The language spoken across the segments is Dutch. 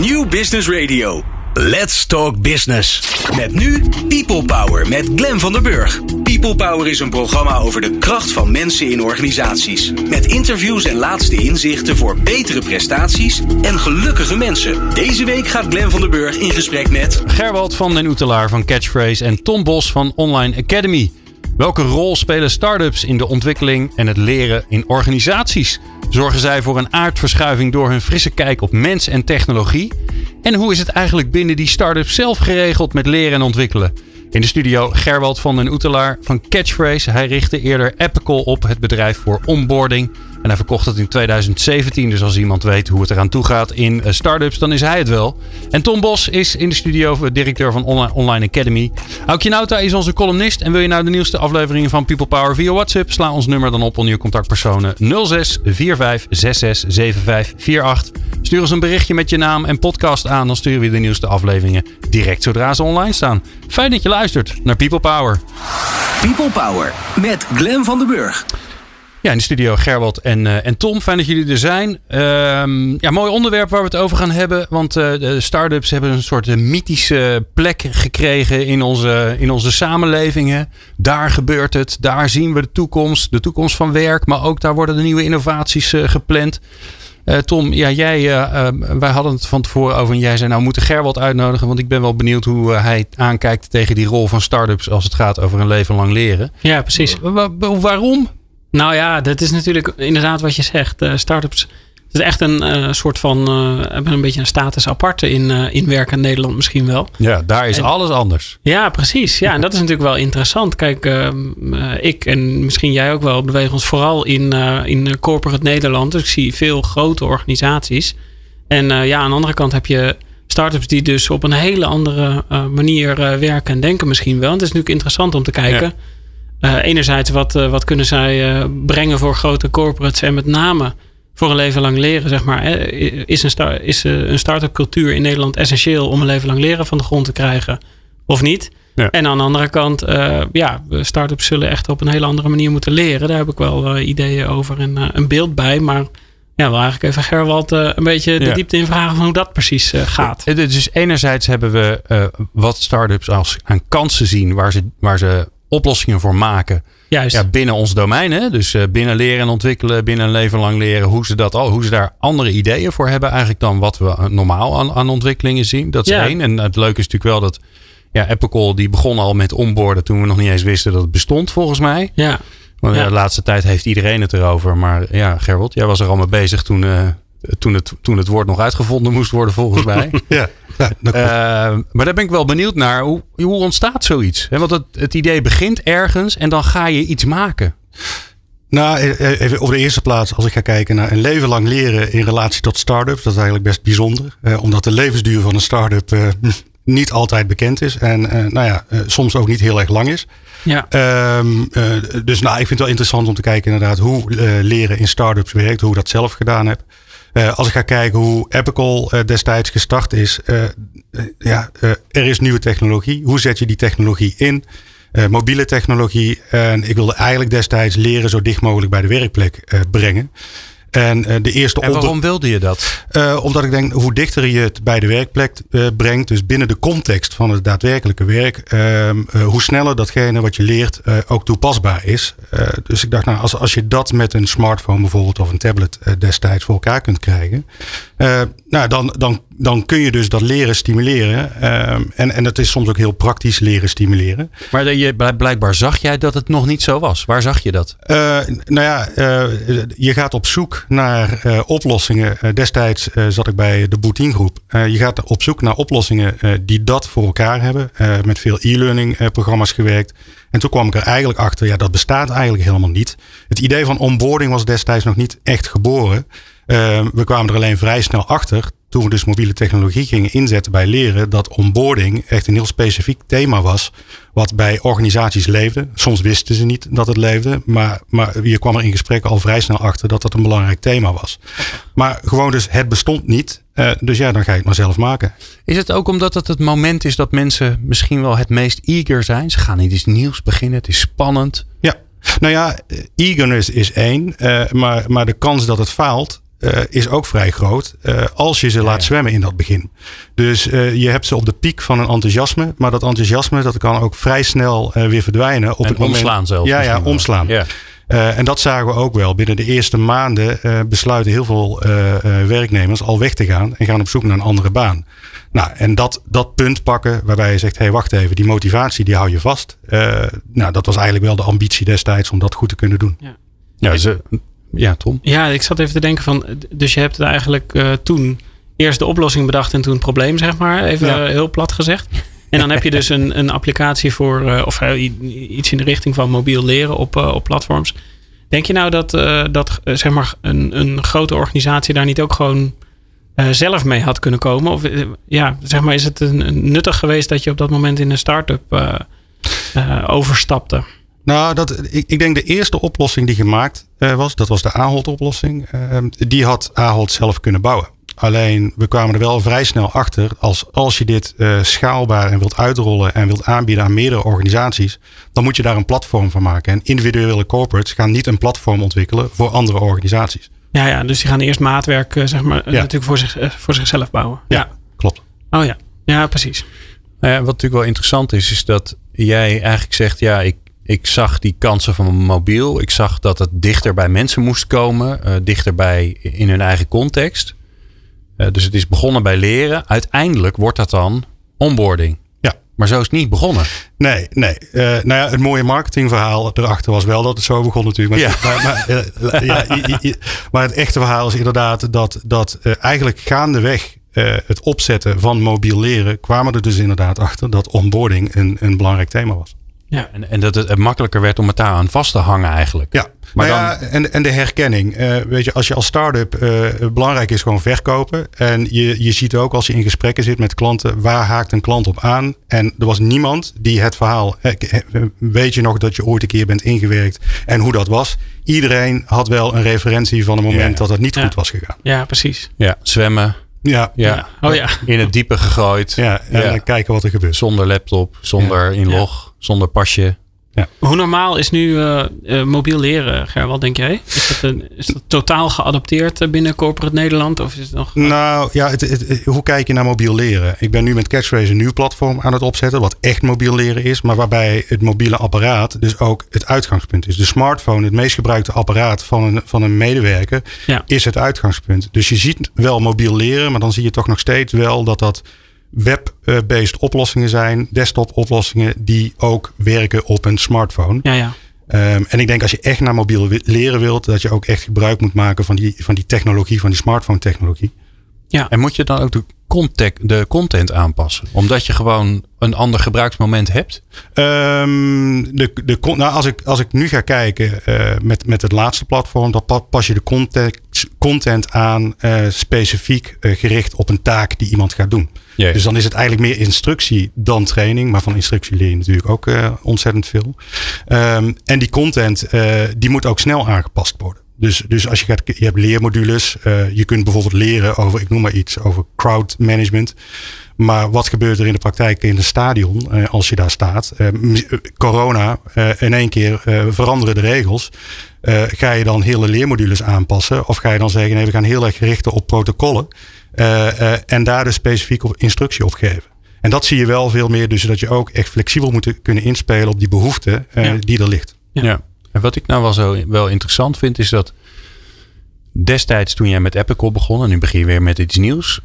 New Business Radio. Let's Talk Business. Met nu People Power met Glen van der Burg. People Power is een programma over de kracht van mensen in organisaties. Met interviews en laatste inzichten voor betere prestaties en gelukkige mensen. Deze week gaat Glen van der Burg in gesprek met... Gerwald van den Oetelaar van Catchphrase en Tom Bos van Online Academy. Welke rol spelen start-ups in de ontwikkeling en het leren in organisaties? Zorgen zij voor een aardverschuiving door hun frisse kijk op mens en technologie? En hoe is het eigenlijk binnen die start-up zelf geregeld met leren en ontwikkelen? In de studio Gerwald van den Oetelaar van Catchphrase. Hij richtte eerder Epical op, het bedrijf voor onboarding. En hij verkocht het in 2017. Dus als iemand weet hoe het eraan toe gaat in uh, startups, dan is hij het wel. En Tom Bos is in de studio eh, directeur van Online, Academy. Aukje Nauta is onze columnist. En wil je nou de nieuwste afleveringen van People Power via WhatsApp? Sla ons nummer dan op onder je contactpersonen 06 45 66 75 48. Stuur ons een berichtje met je naam en podcast aan. Dan sturen we de nieuwste afleveringen direct zodra ze online staan. Fijn dat je luistert naar People Power. People Power met Glen van den Burg. Ja, in de studio Gerwald en, uh, en Tom. Fijn dat jullie er zijn. Um, ja, mooi onderwerp waar we het over gaan hebben. Want uh, de start-ups hebben een soort mythische plek gekregen in onze, in onze samenlevingen. Daar gebeurt het. Daar zien we de toekomst. De toekomst van werk. Maar ook daar worden de nieuwe innovaties uh, gepland. Tom, ja, jij, wij hadden het van tevoren over. En jij zei, nou, we moeten Gerwald uitnodigen. Want ik ben wel benieuwd hoe hij aankijkt tegen die rol van start-ups. als het gaat over een leven lang leren. Ja, precies. waarom? Nou ja, dat is natuurlijk inderdaad wat je zegt. Uh, startups het is echt een uh, soort van, uh, hebben een beetje een status aparte in, uh, in werken in Nederland misschien wel. Ja, daar is en, alles anders. Ja, precies. Ja, en dat is natuurlijk wel interessant. Kijk, ik en misschien jij ook wel bewegen ons vooral in, in corporate Nederland. Dus ik zie veel grote organisaties. En ja, aan de andere kant heb je startups die dus op een hele andere manier werken en denken misschien wel. En het is natuurlijk interessant om te kijken... Ja uh, enerzijds, wat, uh, wat kunnen zij uh, brengen voor grote corporates en met name voor een leven lang leren, zeg maar. Is een, is een start-up cultuur in Nederland essentieel om een leven lang leren van de grond te krijgen of niet? Ja. En aan de andere kant, ja, start-ups zullen echt op een hele andere manier moeten leren. Daar heb ik wel ideeën over en een beeld bij. Maar ja, wil eigenlijk even Gerwald uh, een beetje de ja. diepte in vragen van hoe dat precies uh, gaat. Dus enerzijds hebben we uh, wat start-ups als aan kansen zien waar ze, waar ze oplossingen voor maken. Juist. Ja, binnen ons domein. Hè? Dus uh, binnen leren en ontwikkelen, binnen een leven lang leren. Hoe ze, dat al, hoe ze daar andere ideeën voor hebben eigenlijk dan wat we normaal aan, aan ontwikkelingen zien. Dat is ja. één. En het leuke is natuurlijk wel dat ja, Apple die begon al met onboarden toen we nog niet eens wisten dat het bestond volgens mij. Ja. Maar ja. de laatste tijd heeft iedereen het erover. Maar ja, Gerwold, jij was er al mee bezig toen, uh, toen, het, toen het woord nog uitgevonden moest worden volgens mij. ja. Ja, uh, maar daar ben ik wel benieuwd naar. Hoe, hoe ontstaat zoiets? He, want het, het idee begint ergens en dan ga je iets maken. Nou, even op de eerste plaats, als ik ga kijken naar een leven lang leren in relatie tot start-ups, dat is eigenlijk best bijzonder. Uh, omdat de levensduur van een start-up uh, niet altijd bekend is. En uh, nou ja, soms ook niet heel erg lang is. Ja. Um, dus nou, ik vind het wel interessant om te kijken inderdaad hoe leren in start-ups werkt, hoe ik dat zelf gedaan heb. Uh, als ik ga kijken hoe Epical uh, destijds gestart is. Uh, ja, er is nieuwe technologie. Hoe zet je die technologie in? mobiele technologie. En ik wilde eigenlijk destijds leren zo dicht mogelijk bij de werkplek brengen. En, uh, de eerste en waarom wilde je dat? Uh, omdat ik denk, hoe dichter je het bij de werkplek uh, brengt, dus binnen de context van het daadwerkelijke werk, ehm, hoe sneller datgene wat je leert ook toepasbaar is. dus ik dacht, nou, als, als je dat met een smartphone bijvoorbeeld of een tablet destijds voor elkaar kunt krijgen, nou, dan, dan, dan kun je dus dat leren stimuleren. Ehm, en, en dat is soms ook heel praktisch leren stimuleren. Maar je, blijkbaar zag jij dat het nog niet zo was. Waar zag je dat? nou ja, je gaat op zoek naar oplossingen. Destijds uh, zat ik bij de Boutin groep. je gaat op zoek naar oplossingen die dat voor elkaar hebben. met veel e-learning programma's gewerkt. En toen kwam ik er eigenlijk achter, ja, dat bestaat eigenlijk helemaal niet. Het idee van onboarding was destijds nog niet echt geboren. We kwamen er alleen vrij snel achter toen we dus mobiele technologie gingen inzetten bij leren, dat onboarding echt een heel specifiek thema was. Wat bij organisaties leefde. Soms wisten ze niet dat het leefde. Maar, maar je kwam er in gesprek al vrij snel achter dat dat een belangrijk thema was. Maar gewoon dus, het bestond niet. Uh, dus ja, dan ga je het maar zelf maken. Is het ook omdat het het moment is dat mensen misschien wel het meest eager zijn? Ze gaan iets nieuws beginnen. Het is spannend. Ja. Nou ja, eagerness is één. Uh, maar, maar de kans dat het faalt uh, is ook vrij groot. Uh, als je ze laat zwemmen in dat begin. Dus uh, je hebt ze op de piek van een enthousiasme. Maar dat enthousiasme dat kan ook vrij snel weer verdwijnen. Op en het omslaan moment, zelfs. Ja, ja omslaan. Ja. Uh, en dat zagen we ook wel. Binnen de eerste maanden uh, besluiten heel veel uh, werknemers al weg te gaan en gaan op zoek naar een andere baan. Nou, en dat, dat punt pakken waarbij je zegt: hé, hey, wacht even, die motivatie die hou je vast. nou, dat was eigenlijk wel de ambitie destijds om dat goed te kunnen doen. Ja, ja, ze, ja Tom. Ja, ik zat even te denken van, dus je hebt het eigenlijk toen eerst de oplossing bedacht en toen het probleem, zeg maar, even ja. heel plat gezegd. En dan heb je dus een, een applicatie voor, uh, of uh, iets in de richting van mobiel leren op, uh, op platforms. Denk je nou dat, dat zeg maar een, een grote organisatie daar niet ook gewoon zelf mee had kunnen komen? Of ja, zeg maar, is het een, een nuttig geweest dat je op dat moment in een start-up overstapte? Nou, dat, ik, ik denk de eerste oplossing die gemaakt was, dat was de Ahold-oplossing. die had Ahold zelf kunnen bouwen. Alleen we kwamen er wel vrij snel achter. Als, als je dit uh, schaalbaar en wilt uitrollen en wilt aanbieden aan meerdere organisaties. Dan moet je daar een platform van maken. En individuele corporates gaan niet een platform ontwikkelen voor andere organisaties. Ja, ja dus die gaan eerst maatwerk uh, zeg maar, ja. natuurlijk voor, zich, uh, voor zichzelf bouwen. Ja, ja, klopt. Oh ja, ja precies. Nou wat natuurlijk wel interessant is, is dat jij eigenlijk zegt: ja, ik, ik zag die kansen van mobiel. Ik zag dat het dichter bij mensen moest komen, dichterbij in hun eigen context. Uh, dus het is begonnen bij leren. Uiteindelijk wordt dat dan onboarding. Ja. Maar zo is het niet begonnen. Nee, nee. Uh, nou ja, het mooie marketingverhaal erachter was wel dat het zo begon natuurlijk. Maar, ja. maar, maar, uh, ja, maar het echte verhaal is inderdaad dat, dat eigenlijk gaandeweg het opzetten van mobiel leren kwamen er dus inderdaad achter dat onboarding een, een belangrijk thema was. Ja, en, en dat het makkelijker werd om het daar aan vast te hangen eigenlijk. Ja, maar nou ja, en, en de herkenning. Uh, weet je, als je als start-up uh, belangrijk is gewoon verkopen. En je, je ziet ook als je in gesprekken zit met klanten, waar haakt een klant op aan? En er was niemand die het verhaal. Weet je nog dat je ooit een keer bent ingewerkt en hoe dat was? Iedereen had wel een referentie van een moment ja. dat het niet ja. goed was gegaan. Ja, precies. Ja, zwemmen. Ja. ja. Oh ja. In het diepe gegooid. Ja, en ja. kijken wat er gebeurt. Zonder laptop, zonder inlog, zonder pasje. Ja. Hoe normaal is nu uh, uh, mobiel leren, Ger? Wat denk jij? Is dat, een, is dat totaal geadopteerd binnen corporate Nederland? Of is het nog... Nou ja, het, het, het, hoe kijk je naar mobiel leren? Ik ben nu met Catchphrase een nieuw platform aan het opzetten, wat echt mobiel leren is, maar waarbij het mobiele apparaat dus ook het uitgangspunt is. De smartphone, het meest gebruikte apparaat van een, van een medewerker, ja. is het uitgangspunt. Dus je ziet wel mobiel leren, maar dan zie je toch nog steeds wel dat dat web-based oplossingen zijn, desktop oplossingen die ook werken op een smartphone. Ja, ja. Um, en ik denk als je echt naar mobiel leren wilt, dat je ook echt gebruik moet maken van die, van die technologie, van die smartphone technologie. Ja. En moet je dan ook de content, de content aanpassen? Omdat je gewoon een ander gebruiksmoment hebt? Um, de, de, nou, als, ik, als ik nu ga kijken uh, met, met het laatste platform, dan pas je de content, content aan uh, specifiek uh, gericht op een taak die iemand gaat doen. Dus dan is het eigenlijk meer instructie dan training. Maar van instructie leer je natuurlijk ook ontzettend veel. Um, en die content die moet ook snel aangepast worden. Dus, dus als je gaat, je hebt leermodules. Uh, je kunt bijvoorbeeld leren over, ik noem maar iets, over crowd management. Maar wat gebeurt er in de praktijk in het stadion als je daar staat? Corona, in één keer veranderen de regels. ga je dan hele leermodules aanpassen? Of ga je dan zeggen, nee, we gaan heel erg richten op protocollen. En daar dus specifiek op instructie op geven. En dat zie je wel veel meer. Dus dat je ook echt flexibel moet kunnen inspelen op die behoefte ja. die er ligt. Ja. ja. En wat ik nou wel zo wel interessant vind, is dat destijds toen jij met Epicor begon, en nu begin je weer met iets nieuws,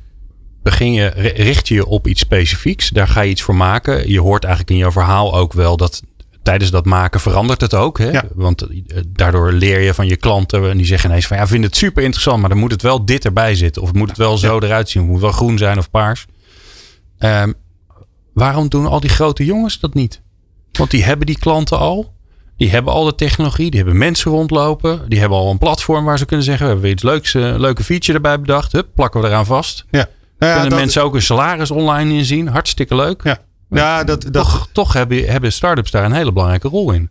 begin je, richt je je op iets specifieks. Daar ga je iets voor maken. Je hoort eigenlijk in jouw verhaal ook wel dat tijdens dat maken verandert het ook. Hè? Ja. Want daardoor leer je van je klanten en die zeggen ineens van ja, vind het super interessant, maar dan moet het wel dit erbij zitten. Of moet het wel zo eruit zien. Het moet wel groen zijn of paars. Um, waarom doen al die grote jongens dat niet? Want die hebben die klanten al. Die hebben al de technologie, die hebben mensen rondlopen. Die hebben al een platform waar ze kunnen zeggen: we hebben iets leuks, uh, leuke feature erbij bedacht. Hup, plakken we eraan vast. Ja. Nou ja, kunnen mensen ook hun salaris online inzien. Hartstikke leuk. Ja. Ja, dat, dat... Toch, toch hebben, hebben start-ups daar een hele belangrijke rol in.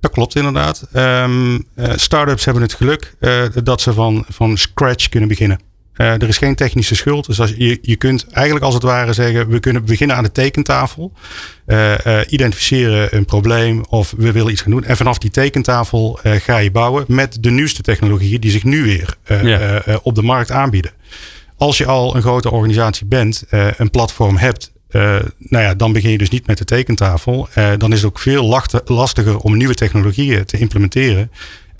Dat klopt inderdaad. Um, start-ups hebben het geluk uh, dat ze van, van scratch kunnen beginnen. Uh, er is geen technische schuld. Dus als je, je kunt eigenlijk als het ware zeggen: we kunnen beginnen aan de tekentafel. Uh, uh, identificeren een probleem of we willen iets gaan doen. En vanaf die tekentafel ga je bouwen met de nieuwste technologieën die zich nu weer ja. op de markt aanbieden. Als je al een grote organisatie bent, een platform hebt nou ja, dan begin je dus niet met de tekentafel. Uh, dan is het ook veel lastiger om nieuwe technologieën te implementeren.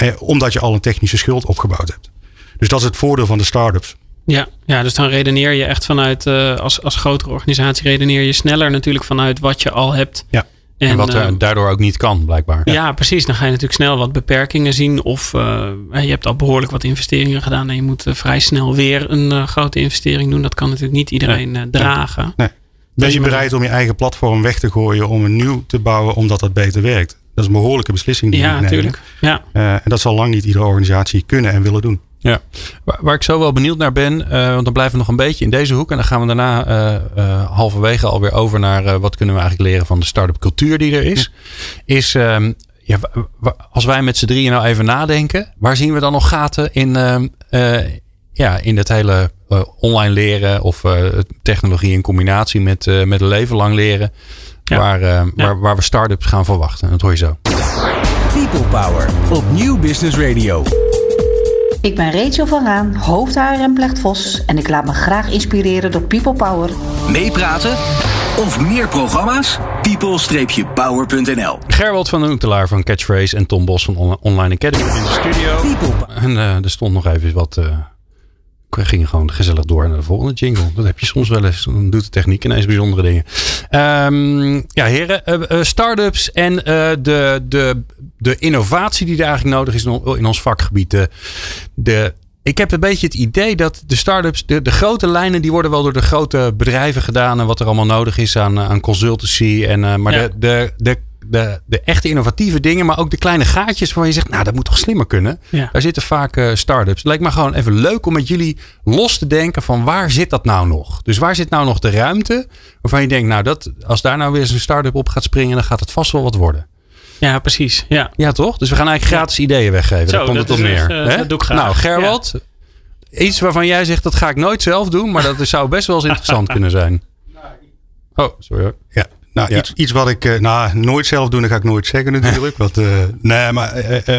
Uh, omdat je al een technische schuld opgebouwd hebt. Dus dat is het voordeel van de start-ups. Ja, ja, dus dan redeneer je echt vanuit, als, als grotere organisatie, redeneer je sneller natuurlijk vanuit wat je al hebt. Ja. En, en wat daardoor ook niet kan, blijkbaar. Ja. ja. precies. Dan ga je natuurlijk snel wat beperkingen zien. Of je hebt al behoorlijk wat investeringen gedaan. En je moet vrij snel weer een grote investering doen. Dat kan natuurlijk niet iedereen dragen. Nee. Ben je bereid om je eigen platform weg te gooien om een nieuw te bouwen omdat dat beter werkt? Dat is een behoorlijke beslissing die ja, je natuurlijk. Ja. Uh, en dat zal lang niet iedere organisatie kunnen en willen doen. Ja, waar, waar ik zo wel benieuwd naar ben, uh, want dan blijven we nog een beetje in deze hoek. En dan gaan we daarna uh, halverwege alweer over naar wat kunnen we eigenlijk leren van de start-up cultuur die er is. Is um, ja, als wij met z'n drieën nou even nadenken, waar zien we dan nog gaten in, ehm, ja, in het hele online leren of uh, technologie in combinatie met, uh, met een leven lang leren. Ja. Waar, ja. waar, waar we start-ups gaan verwachten. Dat hoor je zo. People Power op Nieuw Business Radio. Ik ben Rachel van Raan, hoofd en Plecht Vos en ik laat me graag inspireren door People Power. Meepraten of meer programma's? people-power.nl Gerwold van den van Catchphrase en Tom Bos van Online Academy in de studio. People. En er stond nog even wat gingen gewoon gezellig door naar de volgende jingle. Dat heb je soms wel eens. Dan doet de techniek ineens bijzondere dingen. Um, ja, heren. Uh, start-ups en uh, de, de, de innovatie die er eigenlijk nodig is in ons vakgebied. De, de, ik heb een beetje het idee dat de start-ups, de, de grote lijnen, die worden wel door de grote bedrijven gedaan. En wat er allemaal nodig is aan, aan consultancy. En, uh, maar ja. de, de, de de, de echte innovatieve dingen, maar ook de kleine gaatjes waarvan je zegt, nou, dat moet toch slimmer kunnen. Ja. Daar zitten vaak uh, start-ups. Het lijkt me gewoon even leuk om met jullie los te denken van waar zit dat nou nog? Dus waar zit nou nog de ruimte waarvan je denkt, nou, dat, als daar nou weer eens een start-up op gaat springen, dan gaat het vast wel wat worden. Ja, precies. Ja, ja toch? Dus we gaan eigenlijk gratis ideeën weggeven. Zo, Daar komt het op neer. Uh, dat doe ik graag. Nou, Gerwald, iets waarvan jij zegt, dat ga ik nooit zelf doen, maar dat zou best wel eens interessant kunnen zijn. Oh, sorry hoor. Ja, nou, iets, iets wat ik uh, nou, nooit zelf doen, dat ga ik nooit zeggen natuurlijk. want, uh, nee, maar uh,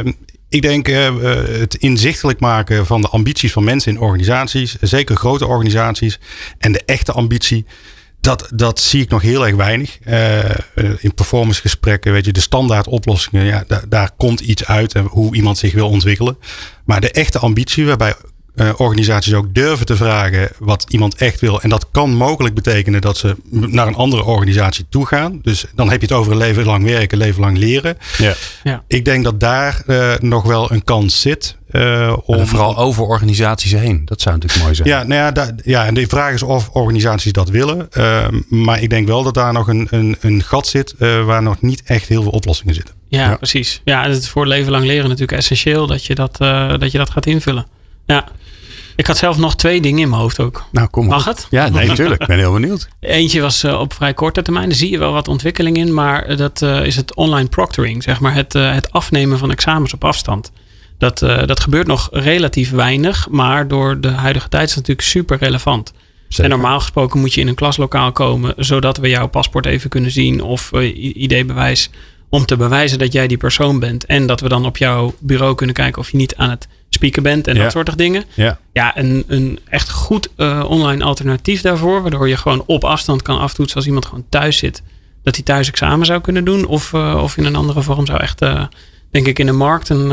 ik denk het inzichtelijk maken van de ambities van mensen in organisaties, zeker grote organisaties, en de echte ambitie. Dat, dat zie ik nog heel erg weinig. in performancegesprekken, weet je, de standaard oplossingen, ja, daar komt iets uit en hoe iemand zich wil ontwikkelen. Maar de echte ambitie, waarbij uh, organisaties ook durven te vragen wat iemand echt wil. En dat kan mogelijk betekenen dat ze naar een andere organisatie toe gaan. Dus dan heb je het over een leven lang werken, leven lang leren. Ja. Ja. Ik denk dat daar uh, nog wel een kans zit. Uh, om, en vooral over organisaties heen. Dat zou natuurlijk mooi zijn. Ja, nou ja, da, ja, en de vraag is of organisaties dat willen. maar ik denk wel dat daar nog een, een, een gat zit waar nog niet echt heel veel oplossingen zitten. Ja, ja. precies. Ja, het is voor leven lang leren natuurlijk essentieel dat je dat, dat, je dat gaat invullen. Ja. Ik had zelf nog twee dingen in mijn hoofd ook. Nou, kom Mag het? Ja, nee, natuurlijk. Ik ben heel benieuwd. Eentje was uh, op vrij korte termijn. Daar zie je wel wat ontwikkeling in. Maar dat uh, is het online proctoring. Zeg maar het, uh, het afnemen van examens op afstand. Dat, dat gebeurt nog relatief weinig. Maar door de huidige tijd is het natuurlijk super relevant. Zeker. En normaal gesproken moet je in een klaslokaal komen. Zodat we jouw paspoort even kunnen zien. Of ID-bewijs. Om te bewijzen dat jij die persoon bent. En dat we dan op jouw bureau kunnen kijken of je niet aan het speaker bent en dat soort dingen. Ja, ja een, een echt goed uh, online alternatief daarvoor. Waardoor je gewoon op afstand kan aftoetsen als iemand gewoon thuis zit. Dat hij thuis examen zou kunnen doen. Of, uh, of in een andere vorm zou echt, uh, denk ik, in de markt een,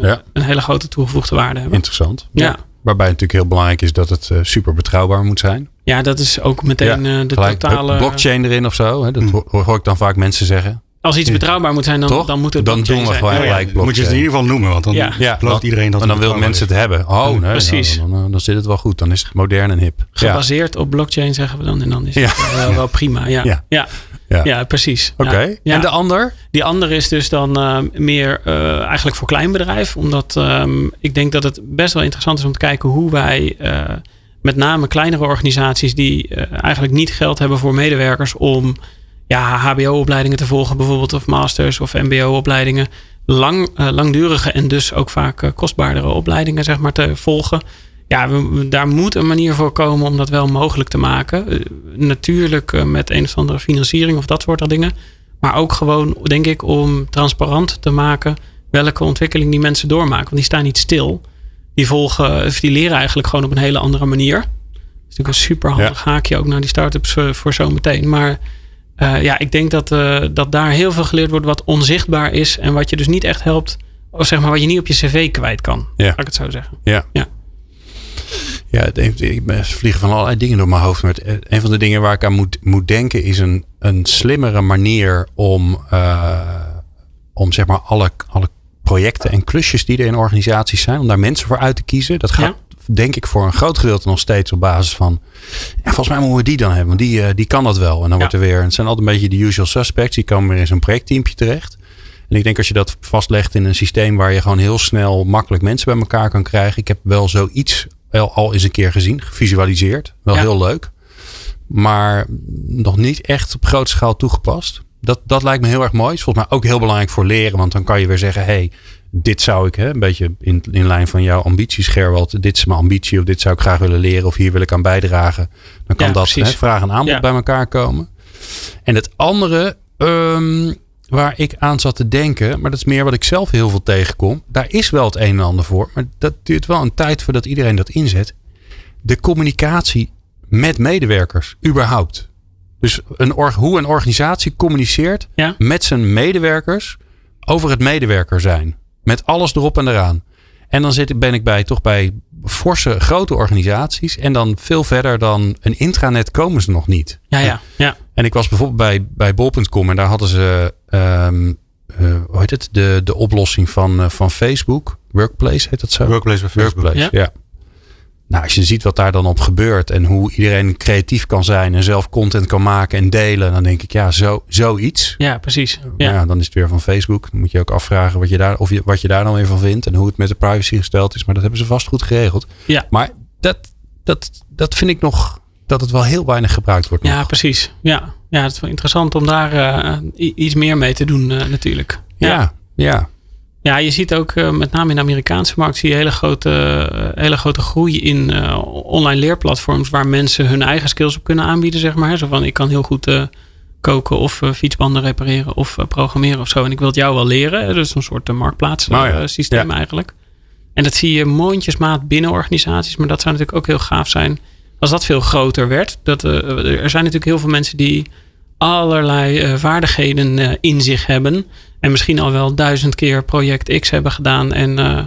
ja. een hele grote toegevoegde waarde hebben. Interessant. Ja. Waarbij het natuurlijk heel belangrijk is dat het super betrouwbaar moet zijn. Ja, dat is ook meteen de totale... Blockchain erin of zo. Hè? Dat mm. hoor ik dan vaak mensen zeggen. Als iets betrouwbaar moet zijn, dan, dan moet het Dan doen we gewoon gelijk ja, Moet je het in ieder geval noemen, want dan ja. gelooft iedereen dat En dan wil mensen het hebben. Oh, nee, precies. Nou, dan, dan, zit het wel goed. Dan is het modern en hip. Gebaseerd op blockchain zeggen we dan. En dan is het wel, wel, prima. Ja, ja. ja. precies. Oké. En de ander? Die ander is dus dan uh, meer uh, eigenlijk voor kleinbedrijf. Omdat um, ik denk dat het best wel interessant is om te kijken hoe wij... Uh, met name kleinere organisaties die eigenlijk niet geld hebben voor medewerkers om ja, HBO-opleidingen te volgen, bijvoorbeeld, of masters of MBO-opleidingen. Lang, uh, langdurige en dus ook vaak uh, kostbaardere opleidingen, zeg maar, te volgen. ja, we, daar moet een manier voor komen om dat wel mogelijk te maken. Uh, natuurlijk uh, met een of andere financiering of dat soort dingen. Maar ook gewoon, denk ik, om transparant te maken welke ontwikkeling die mensen doormaken. Want die staan niet stil. Die volgen, of die leren eigenlijk gewoon op een hele andere manier. Dat is natuurlijk een super handig ja. haakje ook naar die start-ups voor zometeen. Maar uh, ja, ik denk dat, uh, dat daar heel veel geleerd wordt wat onzichtbaar is. En wat je dus niet echt helpt. Of zeg maar wat je niet op je cv kwijt kan. Ja. Laat ik het zo zeggen. Ja. ja. Ja, ik vliegen van allerlei dingen door mijn hoofd. Maar een van de dingen waar ik aan moet, moet denken is een, een slimmere manier om, uh, om zeg maar alle, alle projecten en klusjes die er in organisaties zijn, om daar mensen voor uit te kiezen. Dat gaat ja. Denk ik voor een groot gedeelte nog steeds op basis van, ja, volgens mij moeten we die dan hebben, want die, uh, die kan dat wel. En dan ja. wordt er weer, het zijn altijd een beetje de usual suspects, die komen weer in zo'n projectteampje terecht. En ik denk als je dat vastlegt in een systeem waar je gewoon heel snel makkelijk mensen bij elkaar kan krijgen. Ik heb wel zoiets wel al eens een keer gezien, gevisualiseerd. Wel ja. heel leuk. Maar nog niet echt op grote schaal toegepast. Dat, dat lijkt me heel erg mooi. Is volgens mij ook heel belangrijk voor leren. Want dan kan je weer zeggen, hey, dit zou ik, hè, een beetje in, in lijn van jouw ambities, Gerwald. Dit is mijn ambitie of dit zou ik graag willen leren of hier wil ik aan bijdragen. Dan kan ja, dat hè, vraag en aanbod ja. bij elkaar komen. En het andere, um, waar ik aan zat te denken, maar dat is meer wat ik zelf heel veel tegenkom. Daar is wel het een en ander voor, maar dat duurt wel een tijd voordat iedereen dat inzet. De communicatie met medewerkers, überhaupt. Dus een hoe een organisatie communiceert ja. met zijn medewerkers over het medewerker zijn. Met alles erop en eraan. En dan zit, ben ik bij, toch bij forse grote organisaties. En dan veel verder dan een intranet komen ze nog niet. Ja, ja, ja. En ik was bijvoorbeeld bij, bij bol.com en daar hadden ze, um, uh, hoe heet het, de, de oplossing van, uh, van Facebook. Workplace heet dat zo? Workplace bij Facebook. Workplace, ja. ja. Nou, als je ziet wat daar dan op gebeurt en hoe iedereen creatief kan zijn en zelf content kan maken en delen, dan denk ik, ja, zo, zoiets. Ja, precies. Ja. ja. dan is het weer van Facebook. Dan moet je ook afvragen wat je daar, of je, wat je daar dan weer van vindt en hoe het met de privacy gesteld is. Maar dat hebben ze vast goed geregeld. Ja. Maar dat, dat, dat vind ik nog, dat het wel heel weinig gebruikt wordt. Ja, nog. precies. Ja. ja, het is wel interessant om daar uh, iets meer mee te doen uh, natuurlijk. Ja, ja. ja. Ja, je ziet ook uh, met name in de Amerikaanse markt zie je hele grote, uh, hele grote groei in uh, online leerplatforms waar mensen hun eigen skills op kunnen aanbieden, zeg maar. Zo van ik kan heel goed koken of fietsbanden repareren of programmeren of zo. En ik wil het jou wel leren. Dus een soort marktplaatssysteem Oh ja. eigenlijk. En dat zie je mondjesmaat binnen organisaties. Maar dat zou natuurlijk ook heel gaaf zijn als dat veel groter werd. Dat, er zijn natuurlijk heel veel mensen die allerlei vaardigheden in zich hebben. En misschien al wel duizend keer project X hebben gedaan. En uh,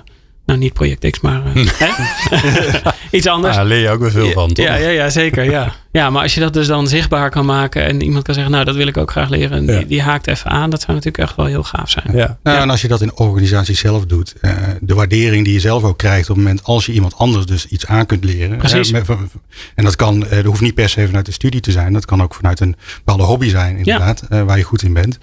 nou, niet project X, maar uh, iets anders. Daar leer je ook weer veel van, toch? Ja, ja, ja zeker. Ja. ja, maar als je dat dus dan zichtbaar kan maken. En iemand kan zeggen, nou, dat wil ik ook graag leren. En ja. die, die, haakt even aan. Dat zou natuurlijk echt wel heel gaaf zijn. Ja. Nou, ja. En als je dat in organisatie zelf doet. Uh, de waardering die je zelf ook krijgt op het moment als je iemand anders dus iets aan kunt leren. Precies. Met, en dat kan, dat hoeft niet per se vanuit de studie te zijn. Dat kan ook vanuit een bepaalde hobby zijn, inderdaad. waar je goed in bent.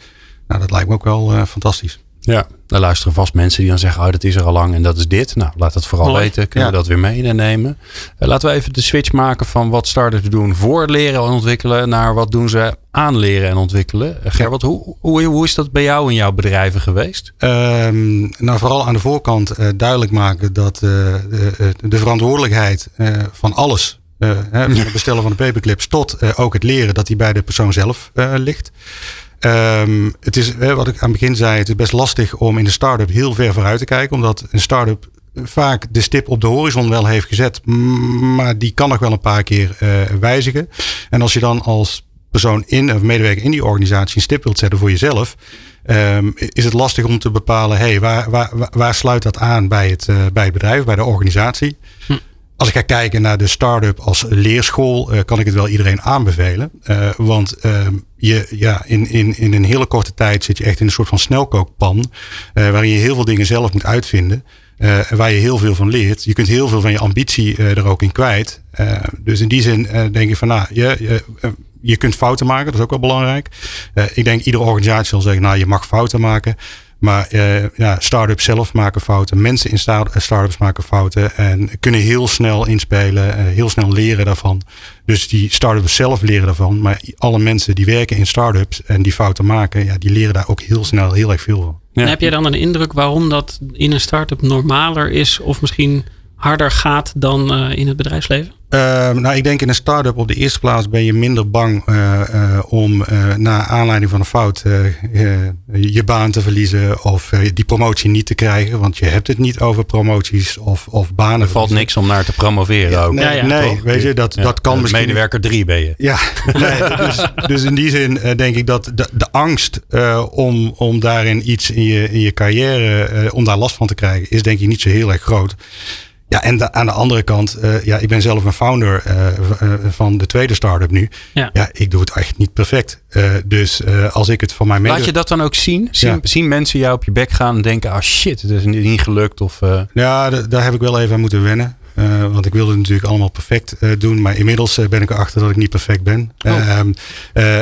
Nou, dat lijkt me ook wel uh, fantastisch. Ja, daar luisteren vast mensen die dan zeggen: Oh, dat is er al lang en dat is dit. Nou, laat dat vooral Mooi. weten. Kunnen Ja. we dat weer meenemen? Uh, laten we even de switch maken van wat starters doen voor leren en ontwikkelen. naar wat doen ze aan leren en ontwikkelen. Uh, Gerwald, hoe, hoe, hoe is dat bij jou in jouw bedrijven geweest? Um, nou, vooral aan de voorkant uh, duidelijk maken dat de, de, verantwoordelijkheid van alles. Uh, hè, van het bestellen van de paperclips tot uh, ook het leren dat die bij de persoon zelf uh, ligt. Um, het is, wat ik aan het begin zei, het is best lastig om in de start-up heel ver vooruit te kijken. Omdat een start-up vaak de stip op de horizon wel heeft gezet. Maar die kan nog wel een paar keer uh, wijzigen. En als je dan als persoon in of medewerker in die organisatie een stip wilt zetten voor jezelf. Um, is het lastig om te bepalen, hey, waar, waar, waar sluit dat aan bij het, uh, bij het bedrijf, bij de organisatie? Hm. Als ik ga kijken naar de start-up als leerschool, uh, kan ik het wel iedereen aanbevelen. Uh, want uh, je, ja, in, in, in een hele korte tijd zit je echt in een soort van snelkookpan. waarin je heel veel dingen zelf moet uitvinden. waar je heel veel van leert. Je kunt heel veel van je ambitie er ook in kwijt. dus in die zin denk ik van, nou, je, je, je kunt fouten maken. Dat is ook wel belangrijk. ik denk iedere organisatie zal zeggen, nou, je mag fouten maken. Maar uh, ja, start-ups zelf maken fouten. Mensen in start-ups maken fouten. En kunnen heel snel inspelen. Uh, heel snel leren daarvan. Dus die start-ups zelf leren daarvan. Maar alle mensen die werken in start-ups en die fouten maken. Ja, die leren daar ook heel snel heel erg veel van. Ja. En heb jij dan een indruk waarom dat in een start-up normaler is? Of misschien harder gaat dan in het bedrijfsleven? Ehm, nou, ik denk in een start-up op de eerste plaats ben je minder bang uh, uh, om uh, na aanleiding van een fout je baan te verliezen of die promotie niet te krijgen. Want je hebt het niet over promoties of, of banen. Er valt niks om naar te promoveren ja, ook. Nee, ja, ja. nee weet je, dat, dat kan misschien. Medewerker drie ben je. Ja, nee, dus, dus, in die zin denk ik dat de, de angst om, om daarin iets in je, in je carrière, om daar last van te krijgen, is denk ik niet zo heel erg groot. Ja, en aan de andere kant, uh, ja, ik ben zelf een founder uh, van de tweede start-up nu. Ja. ja, ik doe het echt niet perfect. dus als ik het van mijn Laat je dat dan ook zien? Zien, ja. zien, mensen jou op je bek gaan en denken, ah shit, het is niet gelukt? Of, Ja, daar heb ik wel even aan moeten wennen. Uh, want ik wilde het natuurlijk allemaal perfect uh, doen. Maar inmiddels uh, ben ik erachter dat ik niet perfect ben. Oh.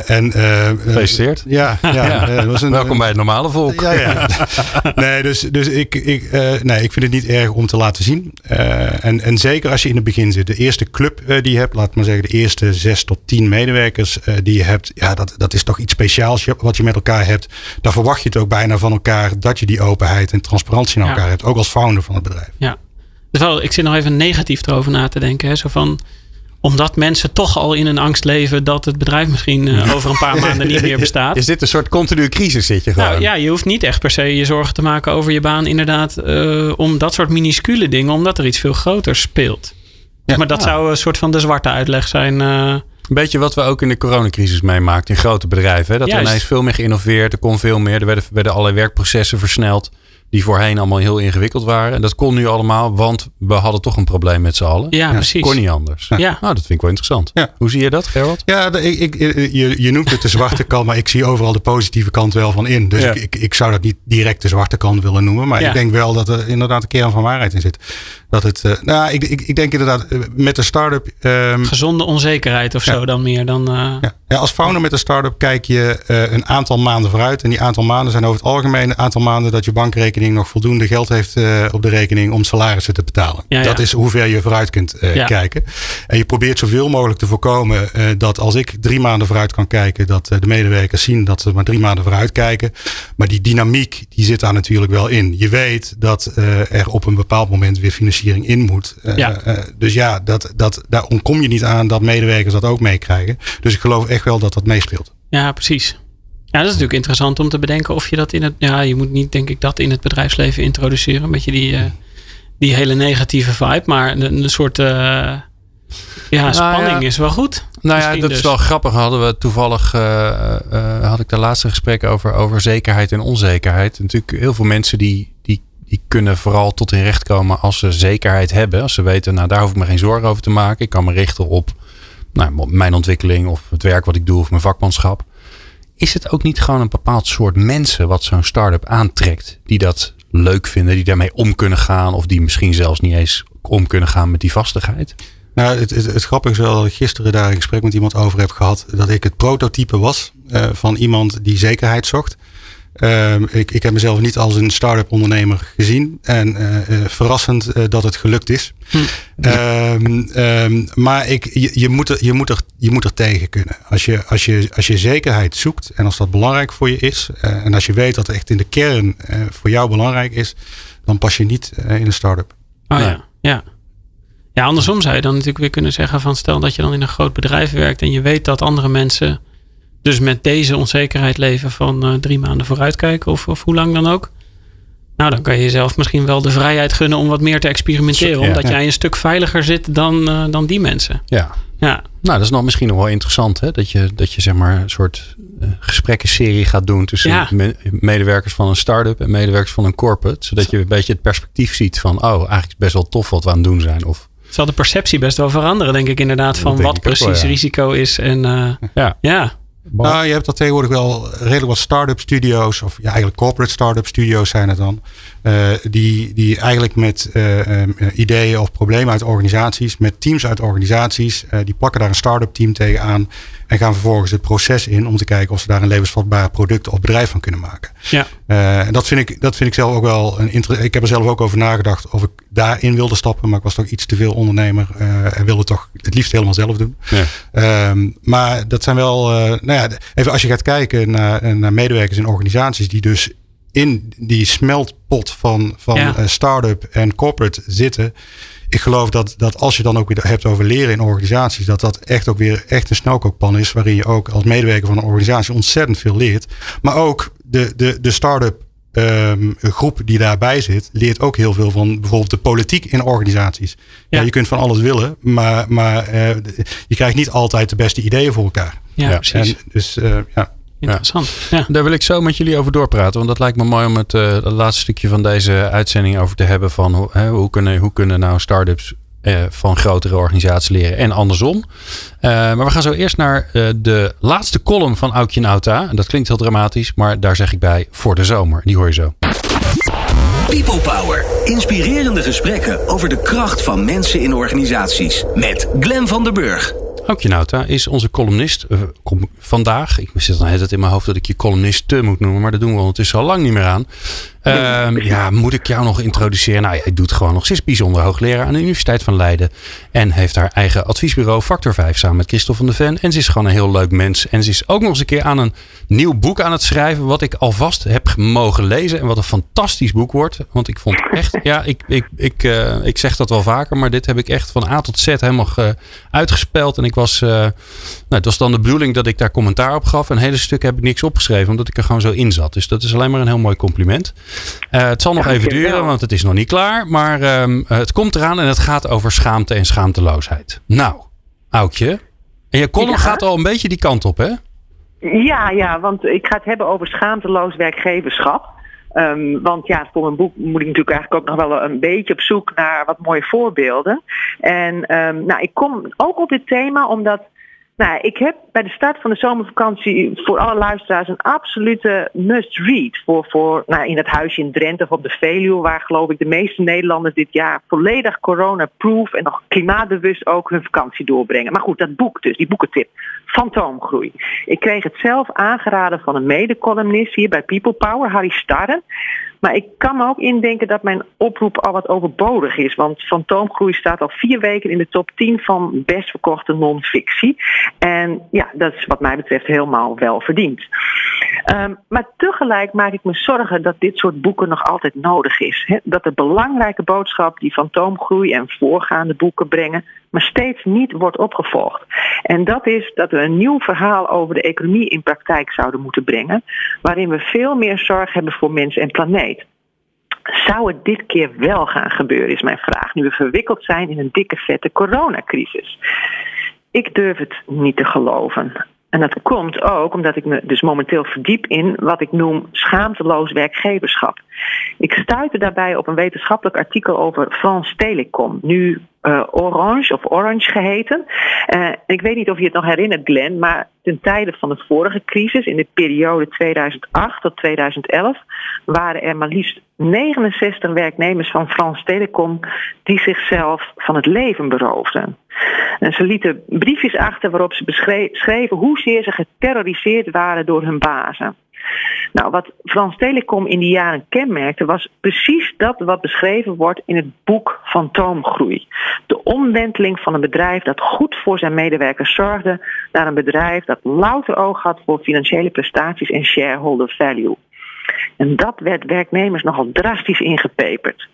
en, Gefeliciteerd. Ja, ja was een, welkom bij het normale volk. Ja, ja. nee, dus, dus ik, ik, nee, ik vind het niet erg om te laten zien. en, en zeker als je in het begin zit. De eerste club die je hebt, laat maar zeggen de eerste zes tot tien medewerkers die je hebt. Ja, dat, dat is toch iets speciaals wat je met elkaar hebt. Daar verwacht je het ook bijna van elkaar dat je die openheid en transparantie naar elkaar hebt. Ook als founder van het bedrijf. Ja, wel, ik zit nog even negatief erover na te denken. Hè? Zo van, omdat mensen toch al in een angst leven dat het bedrijf misschien uh, over een paar maanden niet meer bestaat. Is dit een soort continue crisis zit je gewoon? Nou ja, je hoeft niet echt per se je zorgen te maken over je baan inderdaad. Uh, om dat soort minuscule dingen, omdat er iets veel groters speelt. Ja. Maar dat zou een soort van de zwarte uitleg zijn. Uh, een beetje wat we ook in de coronacrisis meemaakten in grote bedrijven. Hè? Dat Juist. er ineens veel meer geïnnoveerd, er kon veel meer. Er werden, werden allerlei werkprocessen versneld die voorheen allemaal heel ingewikkeld waren. En dat kon nu allemaal, want we hadden toch een probleem met z'n allen. Ja, precies. Kon niet anders. Ja. Nou, dat vind ik wel interessant. Ja. Hoe zie je dat, Gerald? Ja, ik, ik, je, je noemt het de zwarte kant, maar ik zie overal de positieve kant wel van in. Dus ik, ik, ik, zou dat niet direct de zwarte kant willen noemen. Maar ik denk wel dat er inderdaad een kern van waarheid in zit. Dat het, uh, nou, ik, ik, ik denk inderdaad eh, met de start-up. Um, Gezonde onzekerheid of zo dan meer dan. Uh, ja. ja. als founder met een start-up kijk je uh, een aantal maanden vooruit. En die aantal maanden zijn over het algemeen een aantal maanden dat je bankrekening nog voldoende geld heeft op de rekening om salarissen te betalen. Ja, dat is hoe ver je vooruit kunt kijken. En je probeert zoveel mogelijk te voorkomen dat als ik drie maanden vooruit kan kijken, dat de medewerkers zien dat ze maar drie maanden vooruit kijken. Maar die dynamiek die zit daar natuurlijk wel in. Je weet dat er op een bepaald moment weer in moet. Eh, ja. Uh, dus ja, dat, dat, daar ontkom je niet aan dat medewerkers dat ook meekrijgen. Dus ik geloof echt wel dat dat meespeelt. Ja, precies. Ja, dat is natuurlijk interessant om te bedenken of je dat in het. Ja, je moet niet, denk ik, dat in het bedrijfsleven introduceren. Een beetje die, uh, die hele negatieve vibe. Maar een, een soort. Uh, ja, nou spanning ja. is wel goed. Nou ja, dat dus. is wel grappig. Hadden we toevallig. had ik de laatste gesprek over, over zekerheid en onzekerheid. Natuurlijk, heel veel mensen die, die kunnen vooral tot hun recht komen als ze zekerheid hebben. Als ze weten, nou daar hoef ik me geen zorgen over te maken. Ik kan me richten op nou, mijn ontwikkeling of het werk wat ik doe of mijn vakmanschap. Is het ook niet gewoon een bepaald soort mensen wat zo'n start-up aantrekt? Die dat leuk vinden, die daarmee om kunnen gaan. Of die misschien zelfs niet eens om kunnen gaan met die vastigheid? Nou, het, het, het grappige is wel dat ik gisteren daar een gesprek met iemand over heb gehad. Dat ik het prototype was uh, van iemand die zekerheid zocht. Um, ik, ik heb mezelf niet als een start-up ondernemer gezien. En uh, uh, verrassend uh, dat het gelukt is. Hm. Um, um, maar ik, je, je, moet er, je, moet er, je moet er tegen kunnen. Als je, als, je, als je zekerheid zoekt en als dat belangrijk voor je is. en als je weet dat het echt in de kern voor jou belangrijk is. Dan pas je niet in een start-up. Oh ja, ja. Ja, andersom zou je dan natuurlijk weer kunnen zeggen van stel dat je dan in een groot bedrijf werkt en je weet dat andere mensen dus met deze onzekerheid leven van uh, drie maanden vooruitkijken of, of hoe lang dan ook. Nou, dan kan je jezelf misschien wel de vrijheid gunnen om wat meer te experimenteren. omdat ja. jij een stuk veiliger zit dan, uh, dan die mensen. Ja. ja. Nou, dat is nog misschien nog wel interessant. Hè? Dat, je, dat je zeg maar een soort uh, gesprekkenserie gaat doen tussen me medewerkers van een start-up en medewerkers van een corporate. Zodat je een beetje het perspectief ziet van, oh, eigenlijk is best wel tof wat we aan het doen zijn. Of zal de perceptie best wel veranderen, denk ik inderdaad, van wat precies wel, ja. risico is. En ja. Ja. Nou, je hebt dat tegenwoordig wel redelijk wat start-up studio's, of ja, eigenlijk corporate start-up studio's zijn het dan. Uh, die, die eigenlijk met uh, um, ideeën of problemen uit organisaties, met teams uit organisaties, uh, die plakken daar een start-up team tegenaan. En gaan vervolgens het proces in om te kijken of ze daar een levensvatbaar product of bedrijf van kunnen maken. Ja. en dat vind, ik, dat vind ik zelf ook wel een interessant. Ik heb er zelf ook over nagedacht of ik daarin wilde stappen, maar ik was toch iets te veel ondernemer en wilde toch het liefst helemaal zelf doen. Ja. Um, maar dat zijn wel, nou ja, even als je gaat kijken naar, naar medewerkers in organisaties die dus in die smeltpot van, van ja. start-up en corporate zitten ik geloof dat, dat als je dan ook weer hebt over leren in organisaties, dat dat echt ook weer echt een snelkookpan is, waarin je ook als medewerker van een organisatie ontzettend veel leert. Maar ook de, de, de start-up ehm, groep die daarbij zit, leert ook heel veel van bijvoorbeeld de politiek in organisaties. Ja. je kunt van alles willen, maar, maar uh, je krijgt niet altijd de beste ideeën voor elkaar. Ja, precies. En dus uh, ja. Interessant. Ja. Daar wil ik zo met jullie over doorpraten. Want dat lijkt me mooi om het, uh, het laatste stukje van deze uitzending over te hebben. Van hoe, hè, hoe, kunnen, hoe kunnen nou start-ups uh, van grotere organisaties leren en andersom. Uh, maar we gaan zo eerst naar uh, de laatste column van Aukje Nauta. En dat klinkt heel dramatisch, maar daar zeg ik bij voor de zomer. Die hoor je zo. People Power. Inspirerende gesprekken over de kracht van mensen in organisaties. Met Glen van der Burg. Aukje Nauta is onze columnist kom, vandaag. Ik zit dan het in mijn hoofd dat ik je columnist te moet noemen. Maar dat doen we ondertussen al lang niet meer aan. Uh, ja, moet ik jou nog introduceren? Nou, jij doet gewoon nog. Ze is bijzonder hoogleraar aan de Universiteit van Leiden. En heeft haar eigen adviesbureau Factor 5 samen met Christophe van de Ven. En ze is gewoon een heel leuk mens. En ze is ook nog eens een keer aan een nieuw boek aan het schrijven. Wat ik alvast heb mogen lezen. En wat een fantastisch boek wordt. Want ik vond echt, ja, ik, ik, ik, uh, ik zeg dat wel vaker. Maar dit heb ik echt van A tot Z helemaal uitgespeld. En ik was, uh, nou, het was dan de bedoeling dat ik daar commentaar op gaf. Een hele stuk heb ik niks opgeschreven. Omdat ik er gewoon zo in zat. Dus dat is alleen maar een heel mooi compliment. Uh, het zal nog even duren, want het is nog niet klaar. Maar uh, het komt eraan en het gaat over schaamte en schaamteloosheid. Nou, Aukje. En je column ja. gaat al een beetje die kant op, hè? Ja, ja, want ik ga het hebben over schaamteloos werkgeverschap. Um, want ja, voor mijn boek moet ik natuurlijk eigenlijk ook nog wel een beetje op zoek naar wat mooie voorbeelden. En um, nou, ik kom ook op dit thema omdat nou, ik heb bij de start van de zomervakantie voor alle luisteraars een absolute must-read. Voor, voor nou, in het huisje in Drenthe of op de Veluwe, waar geloof ik de meeste Nederlanders dit jaar volledig corona-proof en nog klimaatbewust ook hun vakantie doorbrengen. Maar goed, dat boek dus, die boekentip. Fantoomgroei. Ik kreeg het zelf aangeraden van een mede-columnist hier bij People Power, Harry Starren. Maar ik kan me ook indenken dat mijn oproep al wat overbodig is. Want Fantoomgroei staat al vier weken in de top 10 van best verkochte non-fictie. En ja, dat is wat mij betreft helemaal wel verdiend. Um, maar tegelijk maak ik me zorgen dat dit soort boeken nog altijd nodig is. Dat de belangrijke boodschap die Fantoomgroei en voorgaande boeken brengen, maar steeds niet wordt opgevolgd. En dat is dat we een nieuw verhaal over de economie in praktijk zouden moeten brengen, waarin we veel meer zorg hebben voor mens en planeet. Zou het dit keer wel gaan gebeuren, is mijn vraag, nu we verwikkeld zijn in een dikke vette coronacrisis? Ik durf het niet te geloven. En dat komt ook omdat ik me dus momenteel verdiep in wat ik noem schaamteloos werkgeverschap. Ik stuitte daarbij op een wetenschappelijk artikel over France Telecom, nu uh, Orange of Orange geheten. Uh, ik weet niet of je het nog herinnert, Glenn, maar ten tijde van de vorige crisis, in de periode 2008 tot 2011, waren er maar liefst 69 werknemers van France Telecom die zichzelf van het leven beroofden. En ze lieten briefjes achter waarop ze beschreven hoezeer ze geterroriseerd waren door hun bazen. Nou, wat Frans Telecom in die jaren kenmerkte, was precies dat wat beschreven wordt in het boek Fantoomgroei. De omwenteling van een bedrijf dat goed voor zijn medewerkers zorgde, naar een bedrijf dat louter oog had voor financiële prestaties en shareholder value. En dat werd werknemers nogal drastisch ingepeperd.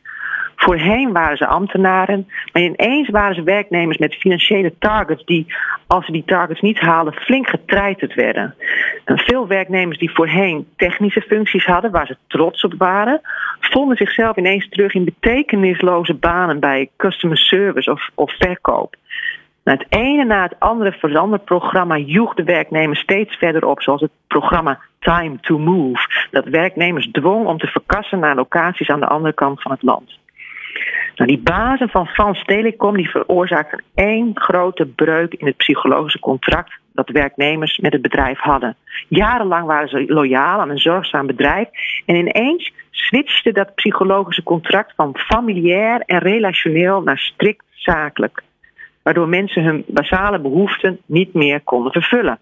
Voorheen waren ze ambtenaren, maar ineens waren ze werknemers met financiële targets die, als ze die targets niet haalden, flink getreiterd werden. En veel werknemers die voorheen technische functies hadden, waar ze trots op waren, vonden zichzelf ineens terug in betekenisloze banen bij customer service of, of verkoop. Nou, het ene na het andere veranderprogramma joeg de werknemers steeds verder op, zoals het programma Time to Move, dat werknemers dwong om te verkassen naar locaties aan de andere kant van het land. Nou, die bazen van Frans Telecom die veroorzaakten één grote breuk in het psychologische contract dat werknemers met het bedrijf hadden. Jarenlang waren ze loyaal aan een zorgzaam bedrijf en ineens switchte dat psychologische contract van familiair en relationeel naar strikt zakelijk, waardoor mensen hun basale behoeften niet meer konden vervullen.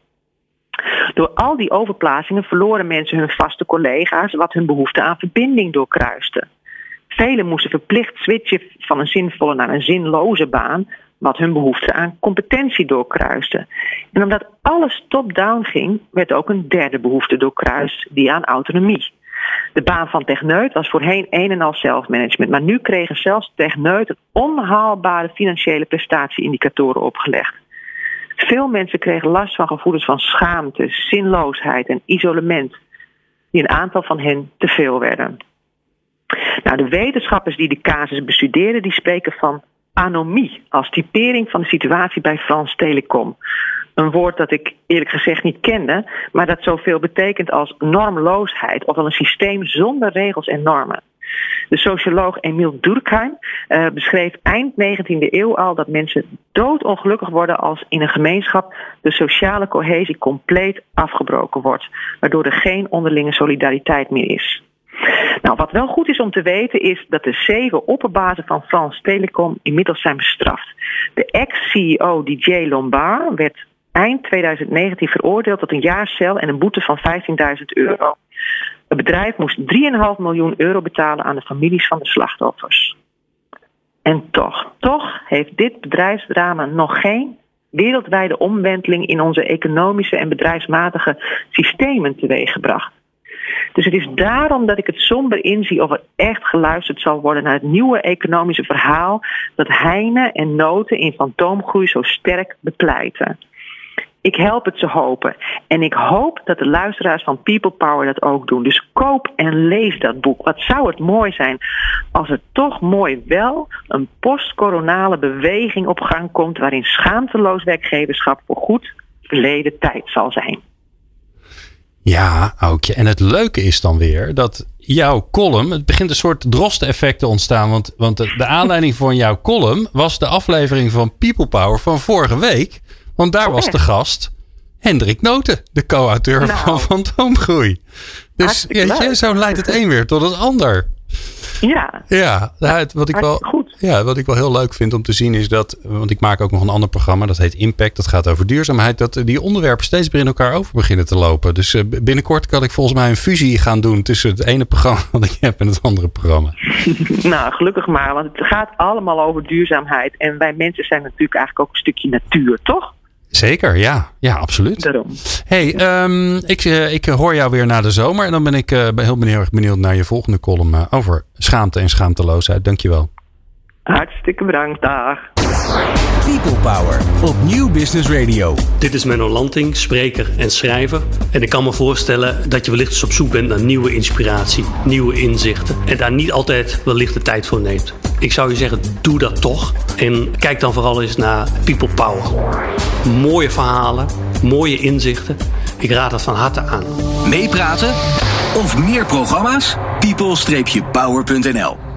Door al die overplaatsingen verloren mensen hun vaste collega's, wat hun behoefte aan verbinding doorkruiste. Velen moesten verplicht switchen van een zinvolle naar een zinloze baan, wat hun behoefte aan competentie doorkruiste. En omdat alles top-down ging, werd ook een derde behoefte doorkruist, die aan autonomie. De baan van techneut was voorheen een en al zelfmanagement. Maar nu kregen zelfs techneut onhaalbare financiële prestatieindicatoren opgelegd. Veel mensen kregen last van gevoelens van schaamte, zinloosheid en isolement, die een aantal van hen te veel werden. Nou, de wetenschappers die de casus bestuderen, die spreken van anomie als typering van de situatie bij Frans Telecom. Een woord dat ik eerlijk gezegd niet kende, maar dat zoveel betekent als normloosheid, ofwel een systeem zonder regels en normen. De socioloog Emile Durkheim uh, beschreef eind 19e eeuw al dat mensen doodongelukkig worden als in een gemeenschap de sociale cohesie compleet afgebroken wordt, waardoor er geen onderlinge solidariteit meer is. Nou, wat wel goed is om te weten is dat de zeven opperbazen van France Telecom inmiddels zijn bestraft. De ex-CEO DJ Lombard werd eind 2019 veroordeeld tot een jaar cel en een boete van 15.000 euro. Het bedrijf moest 3,5 miljoen euro betalen aan de families van de slachtoffers. En toch, toch heeft dit bedrijfsdrama nog geen wereldwijde omwenteling in onze economische en bedrijfsmatige systemen teweeggebracht. Dus het is daarom dat ik het somber inzie of er echt geluisterd zal worden naar het nieuwe economische verhaal dat Heine en Noten in fantoomgroei zo sterk bepleiten. Ik help het ze hopen. En ik hoop dat de luisteraars van People Power dat ook doen. Dus koop en lees dat boek. Wat zou het mooi zijn als er toch mooi wel een postcoronale beweging op gang komt waarin schaamteloos werkgeverschap voor goed verleden tijd zal zijn. Ja, Aukje. En het leuke is dan weer dat jouw column, het begint een soort drosteneffect te ontstaan. Want, want de, de aanleiding van jouw column was de aflevering van People Power van vorige week. Want daar was de gast Hendrik Noten, de co-auteur Nou. van Fantoomgroei. Dus leuk. zo leidt het een weer tot het ander. Ja, Ja, wat ik, wel. Ja, wat ik wel heel leuk vind om te zien is dat, want ik maak ook nog een ander programma, dat heet Impact, dat gaat over duurzaamheid, dat die onderwerpen steeds meer in elkaar over beginnen te lopen. Dus eh, binnenkort kan ik volgens mij een fusie gaan doen tussen het ene programma wat ik heb en het andere programma. Nou, gelukkig maar, want het gaat allemaal over duurzaamheid. En wij mensen zijn natuurlijk eigenlijk ook een stukje natuur, toch? Zeker, ja. Ja, absoluut. Daarom. Hey, ehm, ik, eh, ik hoor jou weer na de zomer en dan ben ik eh, heel benieuwd, benieuwd naar je volgende column over schaamte en schaamteloosheid. Dankjewel. Hartstikke bedankt, dag. People Power op Nieuw Business Radio. Dit is Menno Lanting, spreker en schrijver. En ik kan me voorstellen dat je wellicht eens op zoek bent naar nieuwe inspiratie, nieuwe inzichten. En daar niet altijd wellicht de tijd voor neemt. Ik zou je zeggen, doe dat toch. En kijk dan vooral eens naar People Power. Mooie verhalen, mooie inzichten. Ik raad het van harte aan. Meepraten of meer programma's? people-power.nl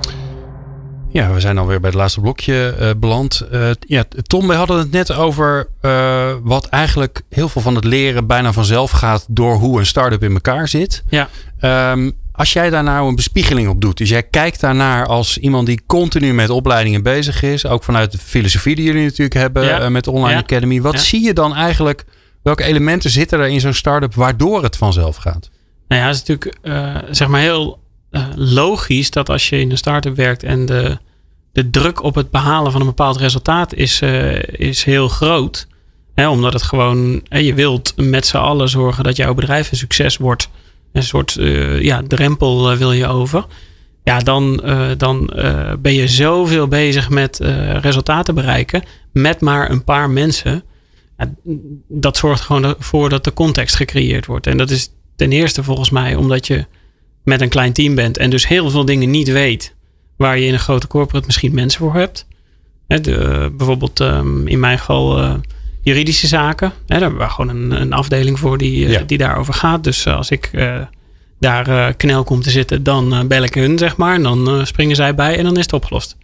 Ja, we zijn alweer bij het laatste blokje eh, beland. Eh, ja, Tom, we hadden het net over eh, wat eigenlijk heel veel van het leren bijna vanzelf gaat door hoe een start-up in elkaar zit. Ja. Ehm, als jij daar nou een bespiegeling op doet, dus jij kijkt daarnaar als iemand die continu met opleidingen bezig is, ook vanuit de filosofie die jullie natuurlijk hebben Ja. met de Online Ja. Academy, wat Ja. zie je dan eigenlijk? Welke elementen zitten er in zo'n start-up waardoor het vanzelf gaat? Nou ja, het is natuurlijk zeg maar heel eh, logisch dat als je in een start-up werkt en de, de druk op het behalen van een bepaald resultaat is, eh, is heel groot. Hè, omdat het gewoon, je wilt met z'n allen zorgen dat jouw bedrijf een succes wordt. Een soort eh, ja, drempel wil je over. Ja, dan, dan ben je zoveel bezig met resultaten bereiken met maar een paar mensen. Dat zorgt gewoon ervoor dat de context gecreëerd wordt. En dat is ten eerste volgens mij omdat je met een klein team bent en dus heel veel dingen niet weet waar je in een grote corporate misschien mensen voor hebt. Hè, de, bijvoorbeeld ehm, in mijn geval eh, juridische zaken. Hè, daar hebben we gewoon een, een afdeling voor die, eh, Ja. die daarover gaat. Dus eh, als ik eh, daar eh, knel kom te zitten, dan eh, bel ik hun, zeg maar. En dan eh, springen zij bij en dan is het opgelost.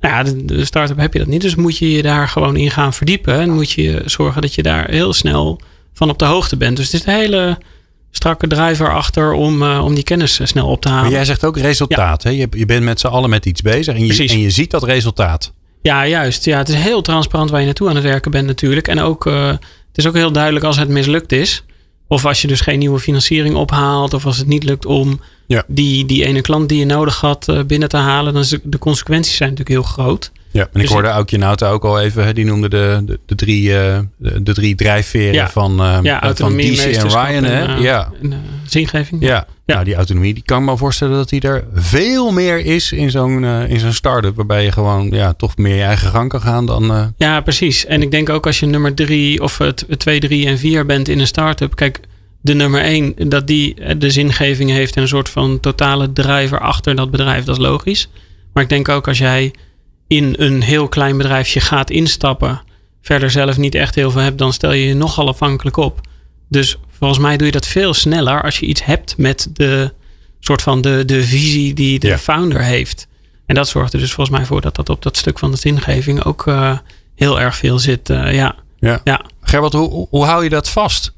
Nou ja, de, de start-up heb je dat niet. Dus moet je je daar gewoon in gaan verdiepen. En moet je zorgen dat je daar heel snel van op de hoogte bent. Dus het is een hele strakke driver achter om, eh, om die kennis eh, snel op te halen. Maar jij zegt ook resultaat. Hè? Je, je bent met z'n allen met iets bezig en je, Precies. en je ziet dat resultaat. Ja, juist. Ja, het is heel transparant waar je naartoe aan het werken bent natuurlijk. En ook, eh, het is ook heel duidelijk als het mislukt is. Of als je dus geen nieuwe financiering ophaalt. Of als het niet lukt om Ja. die, die ene klant die je nodig had binnen te halen. Dan de, de consequenties zijn natuurlijk heel groot. Ja, en ik Dus hoorde Aukje Nauta ook al even, die noemde de, de, de drie, eh, de, drie drijfveren Ja. van, eh, Ja, van autonomie, DC en Ryan. Hè? eh, ja. en, eh, zingeving. Ja, Nou, die autonomie, die kan ik me voorstellen dat die er veel meer is in zo'n in zo'n start-up. Waarbij je gewoon ja, toch meer je eigen gang kan gaan dan. Ja, precies. En ik denk ook als je nummer drie of twee, drie en vier bent in een start-up. Kijk, de nummer één, dat die de zingeving heeft en een soort van totale driver achter dat bedrijf, dat is logisch. Maar ik denk ook als jij in een heel klein bedrijfje gaat instappen, verder zelf niet echt heel veel hebt, dan stel je je nogal afhankelijk op. Dus volgens mij doe je dat veel sneller als je iets hebt met de soort van de, de visie die de founder heeft. En dat zorgt er dus volgens mij voor dat dat op dat stuk van de zingeving ook uh, heel erg veel zit. Uh, ja. Ja. ja. Gerwald, hoe, hoe hou je dat vast?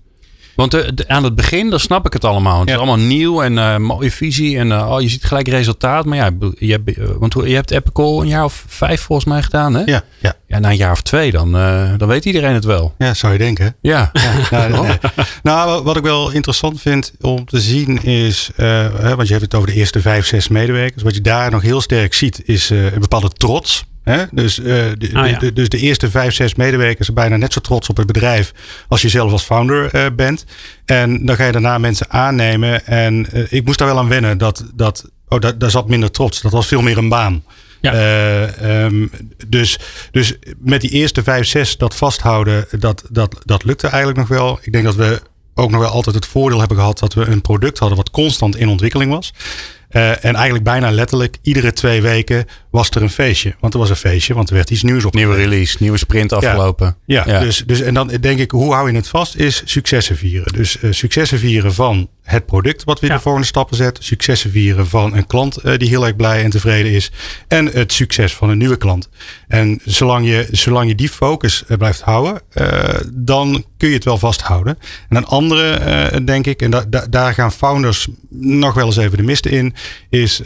Want de, aan het begin, dan snap ik het allemaal. Het is allemaal nieuw en uh, mooie visie. En uh, oh, je ziet gelijk resultaat. Maar ja, je hebt, want je hebt Epic een jaar of vijf volgens mij gedaan. Hè? Ja, ja. ja na een jaar of twee, dan, dan weet iedereen het wel. Ja, zou je denken. Ja. ja nou, nee. nou, wat ik wel interessant vind om te zien is... Want je hebt het over de eerste vijf, zes medewerkers. Wat je daar nog heel sterk ziet is een bepaalde trots Hè? Dus, uh, de, oh, de, dus de eerste vijf, zes medewerkers zijn bijna net zo trots op het bedrijf als je zelf als founder uh, bent. En dan ga je daarna mensen aannemen. En uh, ik moest daar wel aan wennen. Dat, dat, oh, daar, daar zat minder trots. Dat was veel meer een baan. Ja. Um, dus, dus met die eerste vijf, zes dat vasthouden, dat, dat, dat lukte eigenlijk nog wel. Ik denk dat we ook nog wel altijd het voordeel hebben gehad dat we een product hadden wat constant in ontwikkeling was. Uh, en eigenlijk bijna letterlijk iedere twee weken was er een feestje. Want er was een feestje, want er werd iets nieuws op. Nieuwe release, nieuwe sprint afgelopen. Ja, ja, Dus, dus en dan denk ik, hoe hou je het vast? Is successen vieren. Dus uh, successen vieren van het product wat we ja. de volgende stappen zetten. Successen vieren van een klant uh, die heel erg blij en tevreden is. En het succes van een nieuwe klant. En zolang je, zolang je die focus blijft houden, dan kun je het wel vasthouden. En een andere, denk ik, en da da daar gaan founders nog wel eens even de mist in, is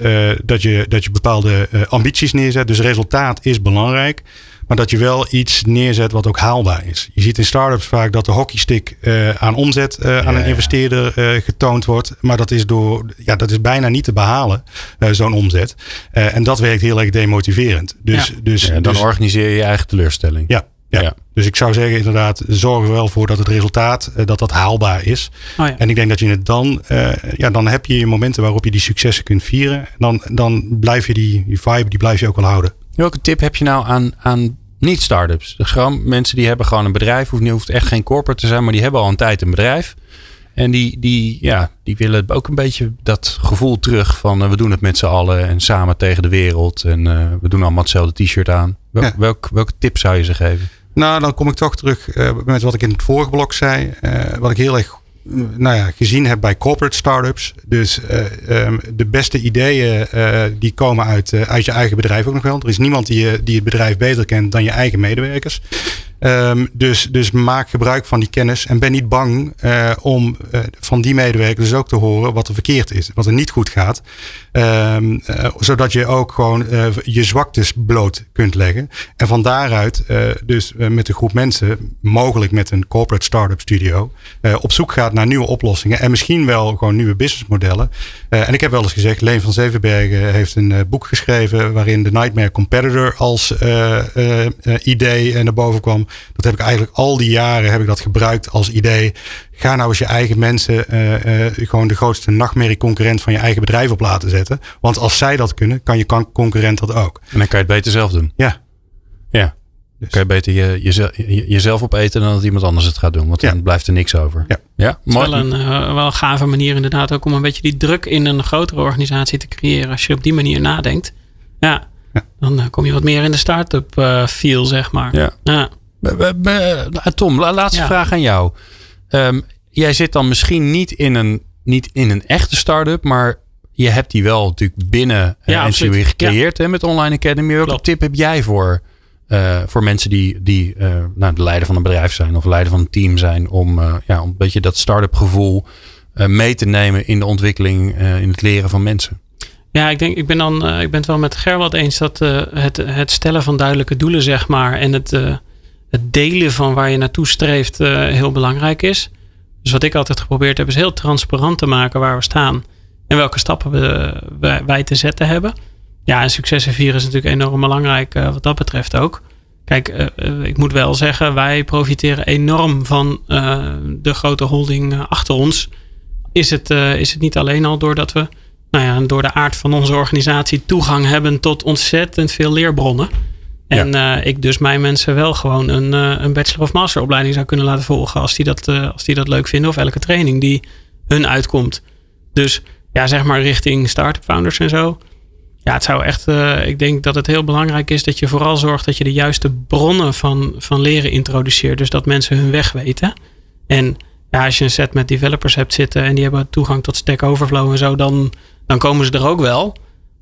dat, je, dat je bepaalde ambities neerzet. Dus resultaat is belangrijk. Maar dat je wel iets neerzet wat ook haalbaar is. Je ziet in startups vaak dat de hockeystick uh, aan omzet uh, aan een investeerder uh, getoond wordt. Maar dat is, door, ja, dat is bijna niet te behalen, zo'n omzet. en dat werkt heel erg demotiverend. Dus, ja. dus, ja, dan dus, organiseer je je eigen teleurstelling. Ja, ja. ja. Dus ik zou zeggen inderdaad, zorg er wel voor dat het resultaat dat dat haalbaar is. Oh ja. En ik denk dat je het dan, uh, ja, dan heb je je momenten waarop je die successen kunt vieren. Dan, dan blijf je die, die vibe, die blijf je ook wel houden. Welke tip heb je nou aan, aan niet-startups? Dus gewoon mensen die hebben gewoon een bedrijf, hoeft, hoeft echt geen corporate te zijn, maar die hebben al een tijd een bedrijf. En die, die, ja, die willen ook een beetje dat gevoel terug van uh, we doen het met z'n allen en samen tegen de wereld. En uh, we doen allemaal hetzelfde t-shirt aan. Wel, ja. welk, welke tip zou je ze geven? Nou, dan kom ik toch terug uh, met wat ik in het vorige blok zei. wat ik heel erg nou ja, gezien heb bij corporate startups. Dus um, de beste ideeën die komen uit, uit je eigen bedrijf ook nog wel. Er is niemand die, die het bedrijf beter kent dan je eigen medewerkers. Um, dus, dus maak gebruik van die kennis en ben niet bang uh, om uh, van die medewerkers dus ook te horen wat er verkeerd is, wat er niet goed gaat. Um, uh, zodat je ook gewoon je zwaktes bloot kunt leggen. En van daaruit dus met een groep mensen, mogelijk met een corporate startup studio, op zoek gaat naar nieuwe oplossingen en misschien wel gewoon nieuwe businessmodellen. en ik heb wel eens gezegd, Leen van Zevenbergen heeft een boek geschreven waarin de Nightmare Competitor als idee naar boven kwam. Dat heb ik eigenlijk al die jaren heb ik dat gebruikt als idee. Ga nou eens je eigen mensen uh, uh, gewoon de grootste nachtmerrie-concurrent van je eigen bedrijf op laten zetten. Want als zij dat kunnen, kan je concurrent dat ook. En dan kan je het beter zelf doen. Ja. Ja. Dus. kan je beter je, jezelf, jezelf opeten dan dat iemand anders het gaat doen. Want ja. dan blijft er niks over. Ja. Ja, het is wel een uh, wel gave manier inderdaad ook om een beetje die druk in een grotere organisatie te creëren. Als je op die manier nadenkt. Ja. ja. Dan kom je wat meer in de start-up uh, feel, zeg maar. Ja. ja. Tom, laatste ja. vraag aan jou. Um, jij zit dan misschien niet in een, niet in een echte start-up, maar je hebt die wel natuurlijk binnen ja, NCUE gecreëerd ja. hè, met Online Academy. Welke Klopt. tip heb jij voor, uh, voor mensen die, die uh, nou, de leider van een bedrijf zijn of leider van een team zijn om, uh, ja, om een beetje dat start-up gevoel mee te nemen in de ontwikkeling, in het leren van mensen? Ja, ik denk, ik ben dan, ik ben het wel met Gerwald eens dat het, het stellen van duidelijke doelen, zeg maar, en het het delen van waar je naartoe streeft uh, heel belangrijk is. Dus wat ik altijd geprobeerd heb, is heel transparant te maken waar we staan en welke stappen we, wij, te zetten hebben. Ja, en successen vieren is natuurlijk enorm belangrijk uh, wat dat betreft ook. Kijk, uh, ik moet wel zeggen, wij profiteren enorm van de grote holding achter ons. is het, is het niet alleen al doordat we nou ja, door de aard van onze organisatie toegang hebben tot ontzettend veel leerbronnen. En ja. ik dus mijn mensen wel gewoon een, een bachelor of master opleiding zou kunnen laten volgen als die, dat, als die dat leuk vinden. Of elke training die hun uitkomt. Dus ja, zeg maar richting start-up founders en zo. Ja, het zou echt. Ik denk dat het heel belangrijk is dat je vooral zorgt dat je de juiste bronnen van, van leren introduceert. Dus dat mensen hun weg weten. En ja, als je een set met developers hebt zitten en die hebben toegang tot Stack Overflow en zo, dan, dan komen ze er ook wel.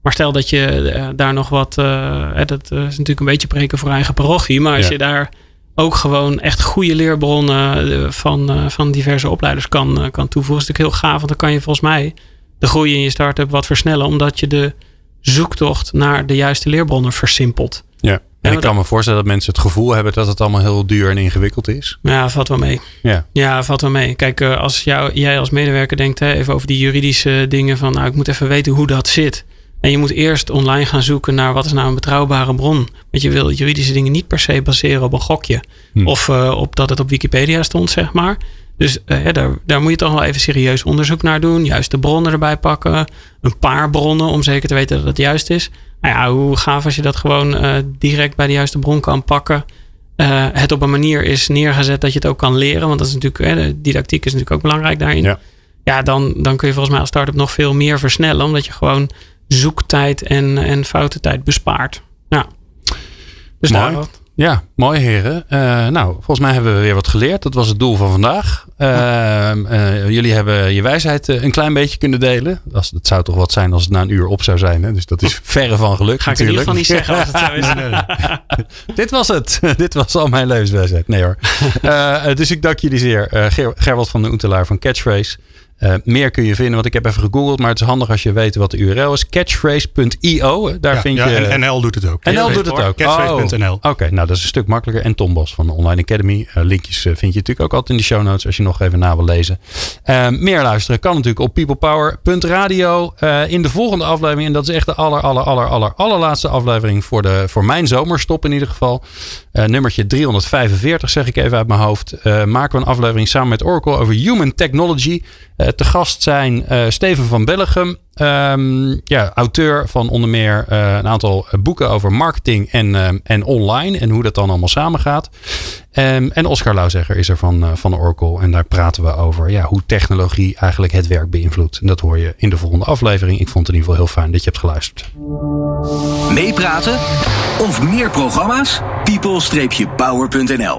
Maar stel dat je uh, daar nog wat. Uh, dat is natuurlijk een beetje preken voor eigen parochie. Maar als ja. je daar ook gewoon echt goede leerbronnen van, van diverse opleiders kan, kan toevoegen, is natuurlijk heel gaaf. Want dan kan je volgens mij de groei in je start-up wat versnellen, omdat je de zoektocht naar de juiste leerbronnen versimpelt. Ja. En ik kan me voorstellen dat mensen het gevoel hebben dat het allemaal heel duur en ingewikkeld is. Ja, valt wel mee. Ja, ja valt wel mee. Kijk, eh, als jou, jij als medewerker denkt hè, even over die juridische dingen van, nou, ik moet even weten hoe dat zit. En je moet eerst online gaan zoeken naar wat is nou een betrouwbare bron. Want je wil juridische dingen niet per se baseren op een gokje. Hm. Of uh, op dat het op Wikipedia stond, zeg maar. Dus uh, daar, daar moet je toch wel even serieus onderzoek naar doen. Juist de bronnen erbij pakken. Een paar bronnen om zeker te weten dat het juist is. Nou ja, hoe gaaf als je dat gewoon uh, direct bij de juiste bron kan pakken. Uh, het op een manier is neergezet dat je het ook kan leren. Want dat is natuurlijk, de didactiek is natuurlijk ook belangrijk daarin. Ja, ja dan, dan kun je volgens mij als start-up nog veel meer versnellen. Omdat je gewoon zoektijd en, en foutentijd bespaart. Ja. Dus Mooi. Daar, ja, mooi heren. Uh, nou, volgens mij hebben we weer wat geleerd. Dat was het doel van vandaag. Uh, uh, jullie hebben je wijsheid een klein beetje kunnen delen. Dat, dat, zou toch wat zijn als het na een uur op zou zijn. Hè? Dus dat is verre van geluk Ga natuurlijk. ik in ieder geval niet zeggen als het zo is. nee, nee. Dit was het. Dit was al mijn levenswijsheid. Nee hoor. dus ik dank jullie zeer. Ger Gerwald van de Oetelaar van Catchphrase. Uh, meer kun je vinden, want ik heb even gegoogeld, maar het is handig als je weet wat de URL is. Catchphrase.io. Daar ja, vind ja, je. En NL doet het ook. NL doet het ook. Catchphrase.nl. Oh, Oké, okay, nou dat is een stuk makkelijker. En Tom Bos van de Online Academy. Uh, linkjes uh, vind je natuurlijk ook altijd in de show notes als je nog even na wil lezen. meer luisteren kan natuurlijk op peoplepower.radio. in de volgende aflevering, en dat is echt de aller, aller, aller, aller, allerlaatste aflevering voor, de, voor mijn zomerstop in ieder geval. nummertje 345 zeg ik even uit mijn hoofd. maken we een aflevering samen met Oracle over Human Technology. Te gast zijn uh, Steven van Bellegem, um, ja, auteur van onder meer uh, een aantal boeken over marketing en, en online en hoe dat dan allemaal samengaat. Um, en Oscar Lauzegger is er van, van Oracle en daar praten we over ja, hoe technologie eigenlijk het werk beïnvloedt. En dat hoor je in de volgende aflevering. Ik vond het in ieder geval heel fijn dat je hebt geluisterd. Meepraten of meer programma's? people-power.nl